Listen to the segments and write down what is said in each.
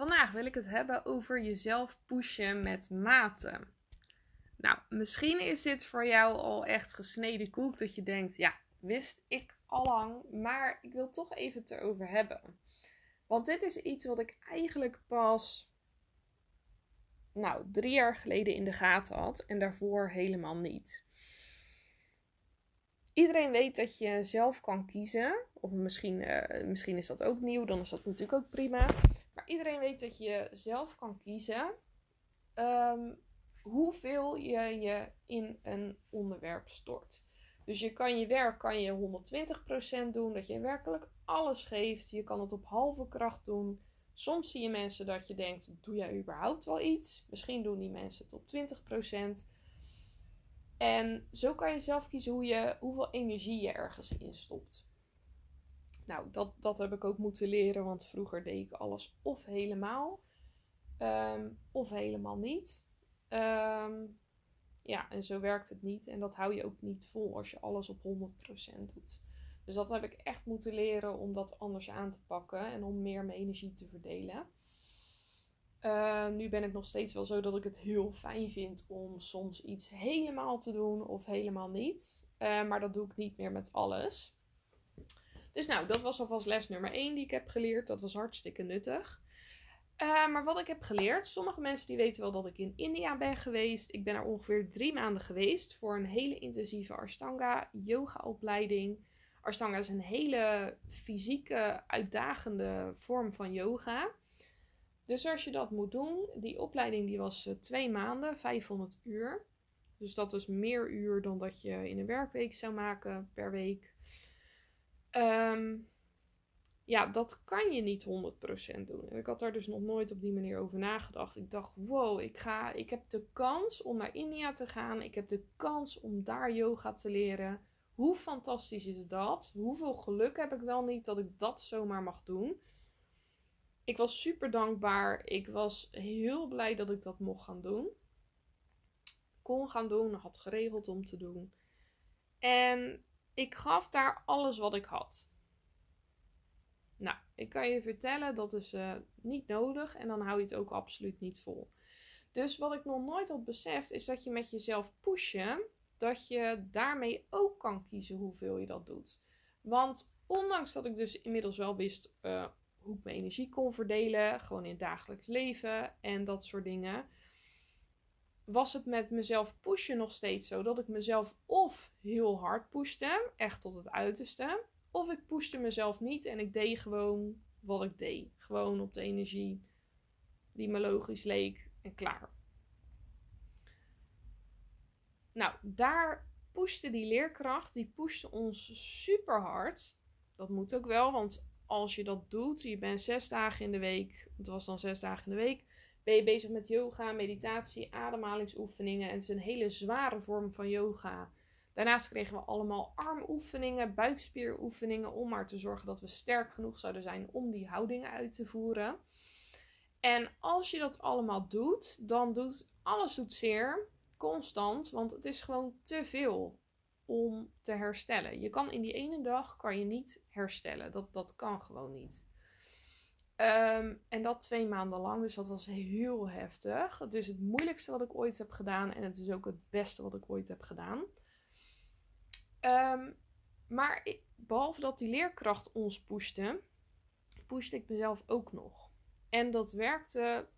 Vandaag wil ik het hebben over jezelf pushen met mate. Nou, misschien is dit voor jou al echt gesneden koek dat je denkt, ja, wist ik al lang, maar ik wil toch even het erover hebben. Want dit is iets wat ik eigenlijk pas, nou, drie jaar geleden in de gaten had en daarvoor helemaal niet. Iedereen weet dat je zelf kan kiezen. Of misschien, uh, misschien is dat ook nieuw, dan is dat natuurlijk ook prima. Maar iedereen weet dat je zelf kan kiezen um, hoeveel je je in een onderwerp stort. Dus je kan je werk kan je 120% doen, dat je werkelijk alles geeft. Je kan het op halve kracht doen. Soms zie je mensen dat je denkt, doe jij überhaupt wel iets? Misschien doen die mensen het op 20%. En zo kan je zelf kiezen hoe je, hoeveel energie je ergens in stopt. Nou, dat, dat heb ik ook moeten leren, want vroeger deed ik alles of helemaal, um, of helemaal niet. Um, ja, en zo werkt het niet. En dat hou je ook niet vol als je alles op 100% doet. Dus dat heb ik echt moeten leren om dat anders aan te pakken en om meer mijn energie te verdelen. Uh, nu ben ik nog steeds wel zo dat ik het heel fijn vind om soms iets helemaal te doen of helemaal niet. Maar dat doe ik niet meer met alles. Dus nou, dat was alvast les nummer 1 die ik heb geleerd. Dat was hartstikke nuttig. Uh, maar wat ik heb geleerd, sommige mensen die weten wel dat ik in India ben geweest. Ik ben er ongeveer drie maanden geweest voor een hele intensieve Ashtanga yoga opleiding. Ashtanga is een hele fysieke, uitdagende vorm van yoga. Dus als je dat moet doen, die opleiding die was uh, twee maanden, 500 uur. Dus dat is meer uur dan dat je in een werkweek zou maken per week. Um, ja, dat kan je niet 100% doen. En ik had daar dus nog nooit op die manier over nagedacht. Ik dacht, wow, ik, ga, ik heb de kans om naar India te gaan. Ik heb de kans om daar yoga te leren. Hoe fantastisch is dat? Hoeveel geluk heb ik wel niet dat ik dat zomaar mag doen? Ik was super dankbaar. Ik was heel blij dat ik dat mocht gaan doen. Kon gaan doen, had geregeld om te doen. En ik gaf daar alles wat ik had. Nou, ik kan je vertellen, dat is uh, niet nodig en dan hou je het ook absoluut niet vol. Dus wat ik nog nooit had beseft, is dat je met jezelf pushen, dat je daarmee ook kan kiezen hoeveel je dat doet. Want ondanks dat ik dus inmiddels wel wist uh, hoe ik mijn energie kon verdelen, gewoon in het dagelijks leven en dat soort dingen, was het met mezelf pushen nog steeds zo dat ik mezelf of heel hard pushte, echt tot het uiterste, of ik pushte mezelf niet en ik deed gewoon wat ik deed. Gewoon op de energie die me logisch leek en klaar. Nou, daar pushte die leerkracht, die pushte ons super hard. Dat moet ook wel, want als je dat doet, je bent zes dagen in de week, het was dan zes dagen in de week, ben je bezig met yoga, meditatie, ademhalingsoefeningen. En het is een hele zware vorm van yoga. Daarnaast kregen we allemaal armoefeningen, buikspieroefeningen, om maar te zorgen dat we sterk genoeg zouden zijn om die houdingen uit te voeren. En als je dat allemaal doet, dan doet alles doet zeer, constant, want het is gewoon te veel om te herstellen. Je kan in die ene dag kan je niet herstellen. Dat, dat kan gewoon niet. Um, en dat twee maanden lang, dus dat was heel heftig. Het is het moeilijkste wat ik ooit heb gedaan en het is ook het beste wat ik ooit heb gedaan. Um, maar behalve dat die leerkracht ons pushte, pushte ik mezelf ook nog. En dat werkte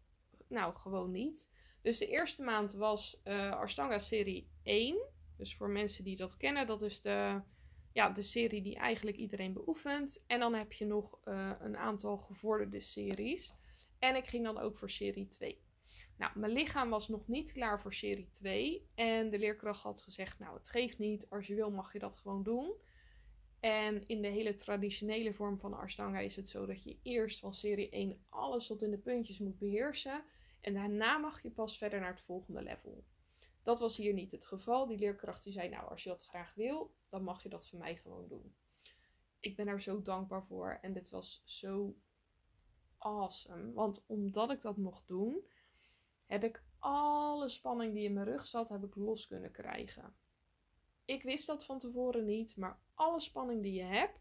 nou gewoon niet. Dus de eerste maand was uh, Ashtanga serie 1. Dus voor mensen die dat kennen, dat is de, ja, de serie die eigenlijk iedereen beoefent. En dan heb je nog uh, een aantal gevorderde series. En ik ging dan ook voor serie 2. Nou, mijn lichaam was nog niet klaar voor serie 2. En de leerkracht had gezegd: Nou, het geeft niet. Als je wil, mag je dat gewoon doen. En in de hele traditionele vorm van Ashtanga is het zo dat je eerst van serie 1 alles tot in de puntjes moet beheersen. En daarna mag je pas verder naar het volgende level. Dat was hier niet het geval. Die leerkracht die zei, nou als je dat graag wil, dan mag je dat van mij gewoon doen. Ik ben daar zo dankbaar voor en dit was zo awesome. Want omdat ik dat mocht doen, heb ik alle spanning die in mijn rug zat, heb ik los kunnen krijgen. Ik wist dat van tevoren niet, maar alle spanning die je hebt,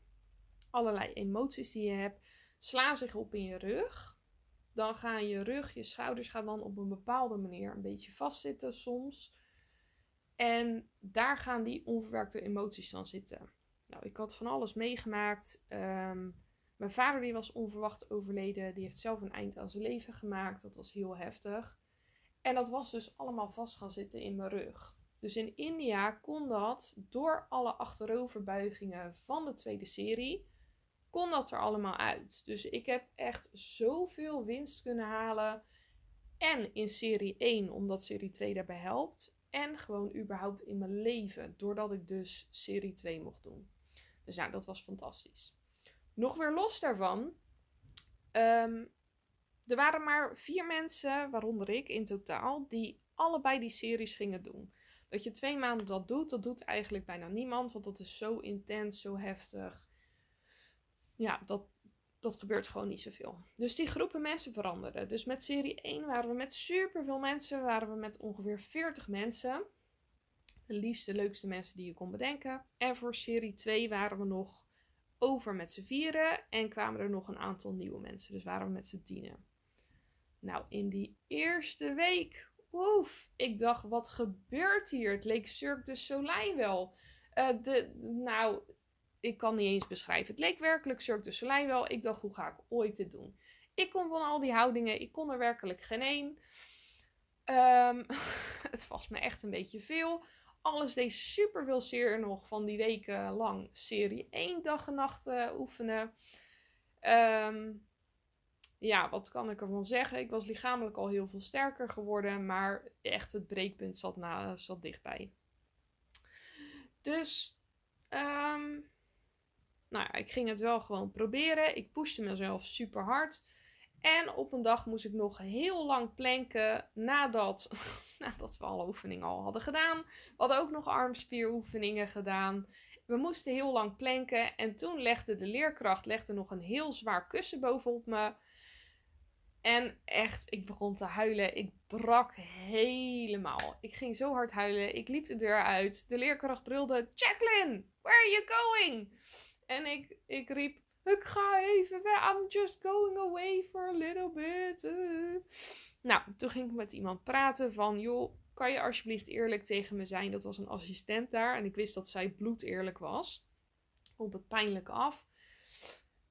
allerlei emoties die je hebt, slaan zich op in je rug. Dan gaan je rug, je schouders gaan dan op een bepaalde manier een beetje vastzitten soms. En daar gaan die onverwerkte emoties dan zitten. Nou, ik had van alles meegemaakt. Ehm, mijn vader die was onverwacht overleden. Die heeft zelf een eind aan zijn leven gemaakt. Dat was heel heftig. En dat was dus allemaal vast gaan zitten in mijn rug. Dus in India kon dat door alle achteroverbuigingen van de tweede serie, kon dat er allemaal uit. Dus ik heb echt zoveel winst kunnen halen. En in serie 1, omdat serie 2 daarbij helpt. En gewoon überhaupt in mijn leven, doordat ik dus serie 2 mocht doen. Dus nou, dat was fantastisch. Nog weer los daarvan. Um, er waren maar vier mensen, waaronder ik in totaal, die allebei die series gingen doen. Dat je twee maanden dat doet, dat doet eigenlijk bijna niemand, want dat is zo intens, zo heftig. Ja, dat, dat gebeurt gewoon niet zoveel. Dus die groepen mensen veranderden. Dus met serie 1 waren we met superveel mensen, waren we met ongeveer 40 mensen. De liefste, leukste mensen die je kon bedenken. En voor serie 2 waren we nog over met z'n vieren en kwamen er nog een aantal nieuwe mensen. Dus waren we met z'n tienen. Nou, in die eerste week, oef, ik dacht, wat gebeurt hier? Het leek Cirque du Soleil wel. Uh, de, nou, ik kan niet eens beschrijven. Het leek werkelijk Cirque du Soleil wel. Ik dacht, hoe ga ik ooit dit doen? Ik kon van al die houdingen, ik kon er werkelijk geen één. Um, het was me echt een beetje veel. Alles deed super veel zeer nog van die weken lang serie 1 dag en nacht uh, oefenen. Um, ja, wat kan ik ervan zeggen? Ik was lichamelijk al heel veel sterker geworden, maar echt het breekpunt zat, na, zat dichtbij. Dus, um, nou ja, ik ging het wel gewoon proberen. Ik pushte mezelf super hard. En op een dag moest ik nog heel lang planken nadat, nadat we alle oefeningen al hadden gedaan. We hadden ook nog armspieroefeningen gedaan. We moesten heel lang planken en toen legde de leerkracht legde nog een heel zwaar kussen bovenop me. En echt, ik begon te huilen. Ik brak helemaal. Ik ging zo hard huilen. Ik liep de deur uit. De leerkracht brulde: Jacqueline, where are you going? En ik, ik riep: Ik ga even weg. I'm just going away for a little bit. Nou, toen ging ik met iemand praten van: Joh, kan je alsjeblieft eerlijk tegen me zijn? Dat was een assistent daar. En ik wist dat zij bloed eerlijk was. Op het pijnlijke af.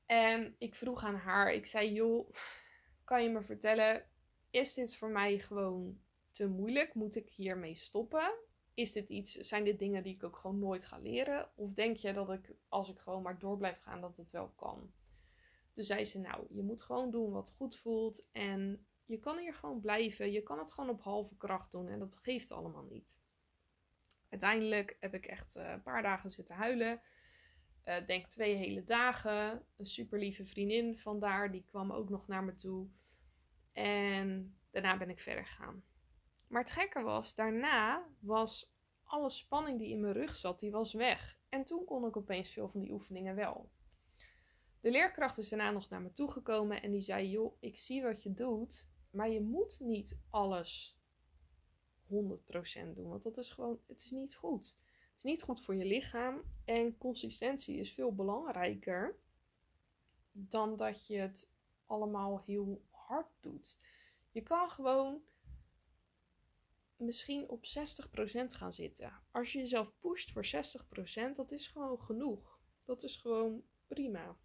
En ik vroeg aan haar: Ik zei: Joh kan je me vertellen, is dit voor mij gewoon te moeilijk? Moet ik hiermee stoppen? Is dit iets, zijn dit dingen die ik ook gewoon nooit ga leren? Of denk je dat ik, als ik gewoon maar door blijf gaan, dat het wel kan? Toen zei ze, nou, je moet gewoon doen wat goed voelt. En je kan hier gewoon blijven. Je kan het gewoon op halve kracht doen. En dat geeft allemaal niet. Uiteindelijk heb ik echt eh, een paar dagen zitten huilen. Uh, denk twee hele dagen. Een super lieve vriendin vandaar, die kwam ook nog naar me toe. En daarna ben ik verder gegaan. Maar het gekke was, daarna was alle spanning die in mijn rug zat, die was weg. En toen kon ik opeens veel van die oefeningen wel. De leerkracht is daarna nog naar me toe gekomen en die zei: Joh, ik zie wat je doet, maar je moet niet alles 100% doen, want dat is gewoon, het is niet goed is niet goed voor je lichaam. En consistentie is veel belangrijker dan dat je het allemaal heel hard doet. Je kan gewoon misschien op 60% gaan zitten. Als je jezelf pusht voor 60%, dat is gewoon genoeg. Dat is gewoon prima.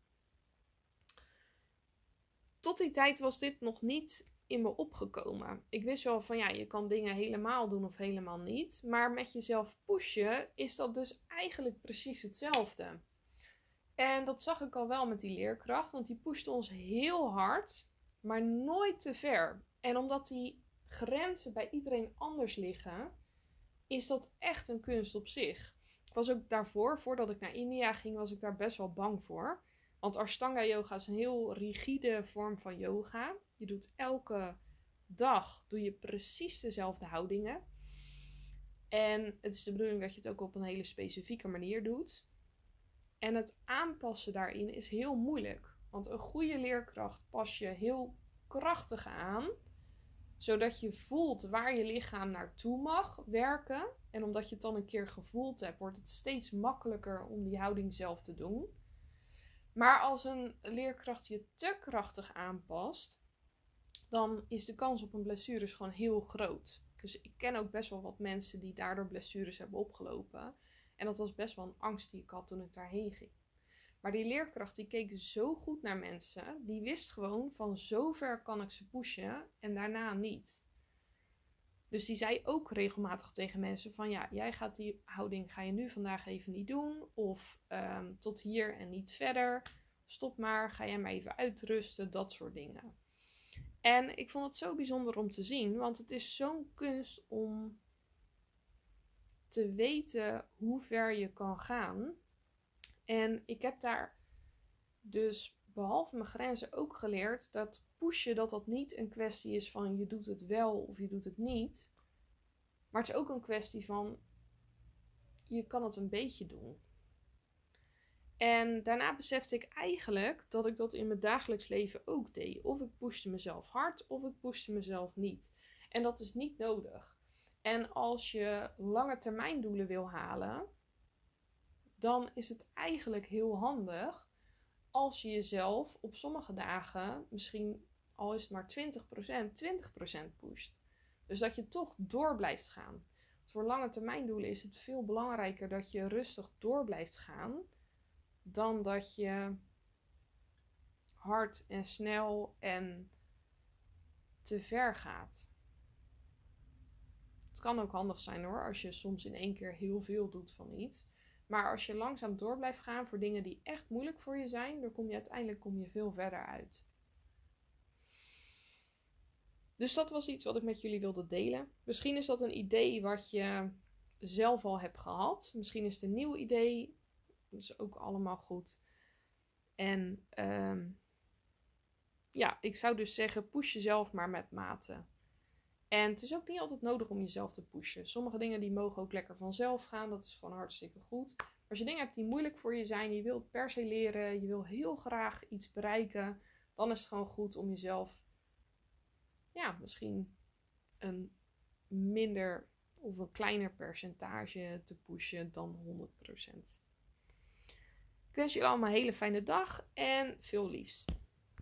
Tot die tijd was dit nog niet in me opgekomen. Ik wist wel van ja, je kan dingen helemaal doen of helemaal niet. Maar met jezelf pushen is dat dus eigenlijk precies hetzelfde. En dat zag ik al wel met die leerkracht, want die pushte ons heel hard, maar nooit te ver. En omdat die grenzen bij iedereen anders liggen, is dat echt een kunst op zich. was ook daarvoor, voordat ik naar India ging, was ik daar best wel bang voor. Want Ashtanga yoga is een heel rigide vorm van yoga. Je doet elke dag doe je precies dezelfde houdingen. En het is de bedoeling dat je het ook op een hele specifieke manier doet. En het aanpassen daarin is heel moeilijk. Want een goede leerkracht pas je heel krachtig aan, zodat je voelt waar je lichaam naartoe mag werken. En omdat je het dan een keer gevoeld hebt, wordt het steeds makkelijker om die houding zelf te doen. Maar als een leerkracht je te krachtig aanpast, dan is de kans op een blessure gewoon heel groot. Dus ik ken ook best wel wat mensen die daardoor blessures hebben opgelopen. En dat was best wel een angst die ik had toen ik daarheen ging. Maar die leerkracht die keek zo goed naar mensen, die wist gewoon van zover kan ik ze pushen en daarna niet. Dus die zei ook regelmatig tegen mensen van ja, jij gaat die houding ga je nu vandaag even niet doen. Of ehm, tot hier en niet verder. Stop maar, ga jij maar even uitrusten, dat soort dingen. En ik vond het zo bijzonder om te zien, want het is zo'n kunst om te weten hoe ver je kan gaan. En ik heb daar dus behalve mijn grenzen ook geleerd dat pushen dat dat niet een kwestie is van je doet het wel of je doet het niet. Maar het is ook een kwestie van je kan het een beetje doen. En daarna besefte ik eigenlijk dat ik dat in mijn dagelijks leven ook deed. Of ik pushte mezelf hard of ik pushte mezelf niet. En dat is niet nodig. En als je lange termijn doelen wil halen, dan is het eigenlijk heel handig als je jezelf op sommige dagen, misschien al is het maar 20%, 20% pusht. Dus dat je toch door blijft gaan. voor lange termijn doelen is het veel belangrijker dat je rustig door blijft gaan dan dat je hard en snel en te ver gaat. Het kan ook handig zijn hoor, als je soms in één keer heel veel doet van iets. Maar als je langzaam door blijft gaan voor dingen die echt moeilijk voor je zijn, dan kom je uiteindelijk kom je veel verder uit. Dus dat was iets wat ik met jullie wilde delen. Misschien is dat een idee wat je zelf al hebt gehad. Misschien is het een nieuw idee. Dat is ook allemaal goed. En ehm, ja, ik zou dus zeggen, push jezelf maar met mate. En het is ook niet altijd nodig om jezelf te pushen. Sommige dingen die mogen ook lekker vanzelf gaan. Dat is gewoon hartstikke goed. Als je dingen hebt die moeilijk voor je zijn, je wilt per se leren, je wil heel graag iets bereiken, dan is het gewoon goed om jezelf, ja, misschien een minder of een kleiner percentage te pushen dan 100%. Ik wens jullie allemaal een hele fijne dag en veel liefs.